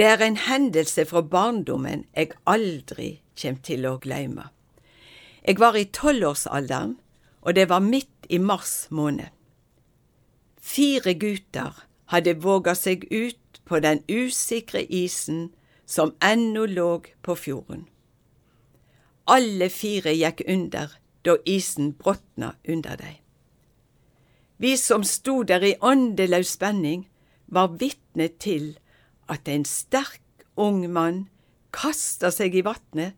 Det er en hendelse fra barndommen jeg aldri kjem til å glemme. Jeg var i tolvårsalderen, og det var midt i mars måned. Fire gutter hadde våga seg ut på den usikre isen som ennå lå på fjorden. Alle fire gikk under da isen bråtna under dei. Vi som sto der i åndeløs spenning, var vitne til at en sterk ung mann kasta seg i vatnet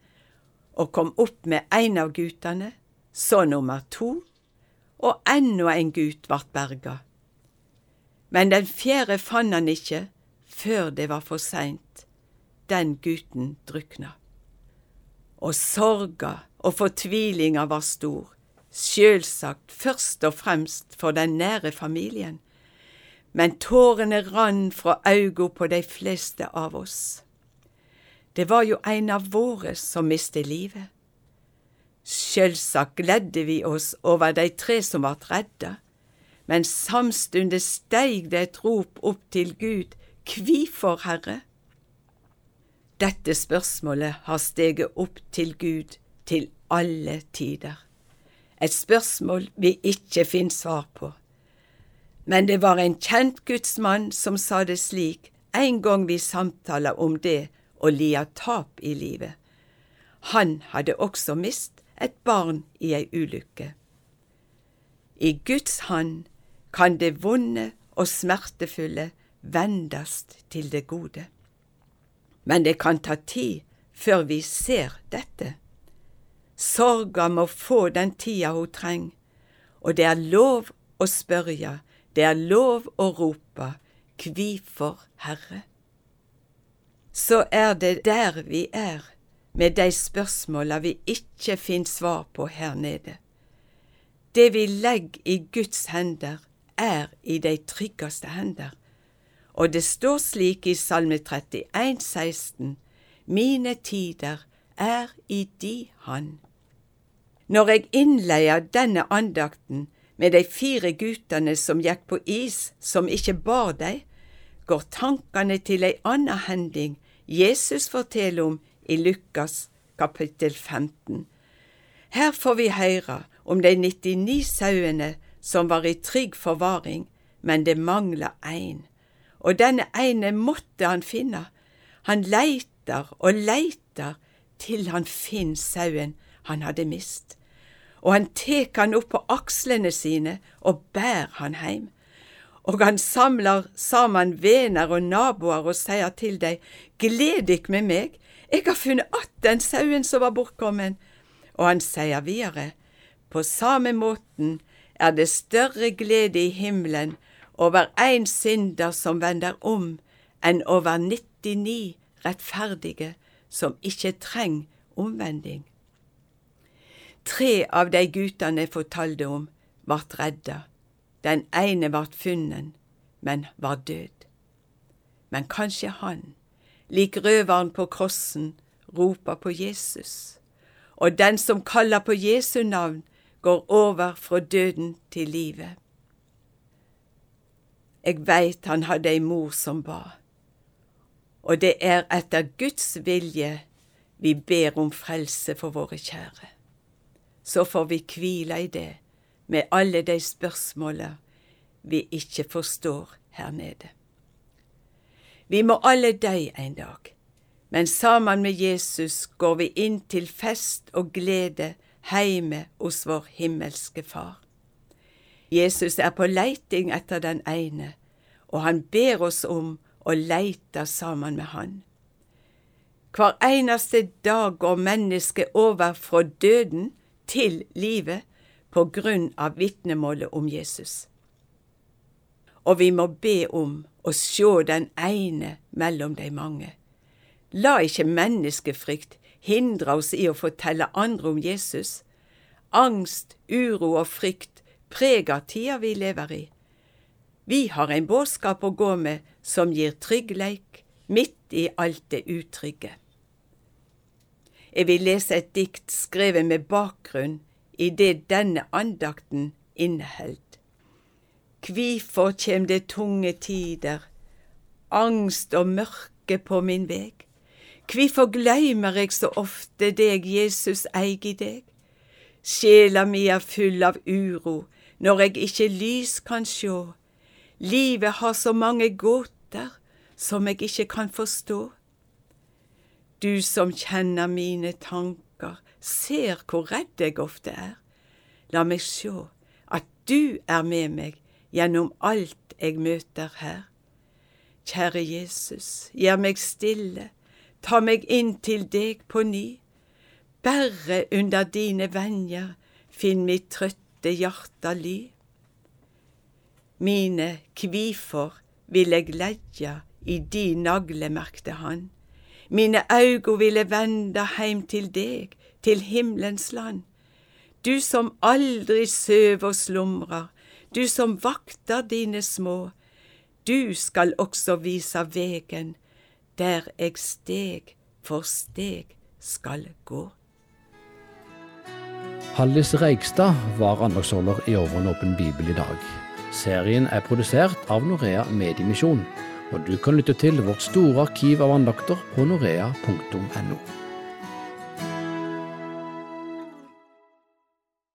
og kom opp med en av guttene, så nummer to, og enda en gut vart berga. Men den fjerde fann han ikke før det var for seint. Den guten drukna. Og sorga og fortvilinga var stor, sjølsagt først og fremst for den nære familien, men tårene rann fra augo på de fleste av oss. Det var jo en av våre som miste livet. Sjølvsagt gledde vi oss over de tre som vart redda, men samstundes steig det et rop opp til Gud, Kvifor, Herre? Dette spørsmålet har steget opp til Gud til alle tider. Et spørsmål vi ikke finner svar på. Men det var en kjent gudsmann som sa det slik en gang vi samtala om det å lia tap i livet. Han hadde også mist et barn i ei ulykke. I Guds hand kan det vonde og smertefulle vendast til det gode. Men det kan ta tid før vi ser dette. Sorga må få den tida hun treng, og det er lov å spørja, det er lov å rope Kvifor, Herre? Så er det der vi er, med de spørsmåla vi ikkje finn svar på her nede. Det vi legg i Guds hender, er i de tryggaste hender. Og det står slik i Salme 31, 16, Mine tider er i di hand. Når jeg innleier denne andakten med de fire gutane som gikk på is som ikke bar dei, går tankene til ei anna hending Jesus forteller om i Lukas kapittel 15. Her får vi høre om de 99 sauene som var i trygg forvaring, men det mangla ein, og denne ene måtte han finne. Han leitar og leitar til han finner sauen han hadde mist og han tek han opp på akslene sine og bær han heim. Og han samlar saman vener og naboar og seier til dei, gled dykk med meg, eg har funnet att den sauen som var bortkommen. Og han seier videre, på same måten er det større glede i himmelen over ein synder som vender om, enn over 99 rettferdige som ikke treng omvending. Tre av de gutane fortalte om, vart redda. Den ene vart funnen, men var død. Men kanskje han, lik røveren på krossen, roper på Jesus, og den som kaller på Jesu navn, går over fra døden til livet. Jeg veit han hadde ei mor som ba, og det er etter Guds vilje vi ber om frelse for våre kjære så får vi kvile i det med alle de spørsmåla vi ikke forstår her nede. Vi må alle døy en dag, men sammen med Jesus går vi inn til fest og glede heime hos vår himmelske Far. Jesus er på leiting etter den ene, og han ber oss om å leite sammen med han. Hver eneste dag går mennesket over fra døden til livet på grunn av vitnemålet om Jesus. Og vi må be om å sjå den ene mellom de mange. La ikke menneskefrykt hindre oss i å fortelle andre om Jesus. Angst, uro og frykt preger tida vi lever i. Vi har en budskap å gå med som gir tryggleik midt i alt det utrygge. Jeg vil lese et dikt skrevet med bakgrunn i det denne andakten inneheld. Kvifor kjem det tunge tider, angst og mørke på min veg? Kvifor gløymer eg så ofte deg, Jesus, eig i deg? Sjela mi er full av uro når eg ikkje lys kan sjå. Livet har så mange gåter som eg ikkje kan forstå. Du som kjenner mine tanker, ser hvor redd eg ofte er. La meg sjå at du er med meg gjennom alt eg møter her. Kjære Jesus, gjør meg stille, ta meg inn til deg på ny. Bare under dine venjer finn mitt trøtte hjarta ly. Mine kvifor vil eg leggja i di naglemerkte hand. Mine augo ville venda heim til deg, til himmelens land. Du som aldri søv og slumrer, du som vakter dine små, du skal også vise vegen der eg steg for steg skal gå. Hallis Reigstad var andagsholder i Over bibel i dag. Serien er produsert av Norea Mediemisjon, og du kan lytte til vårt store arkiv av andakter på norea.no.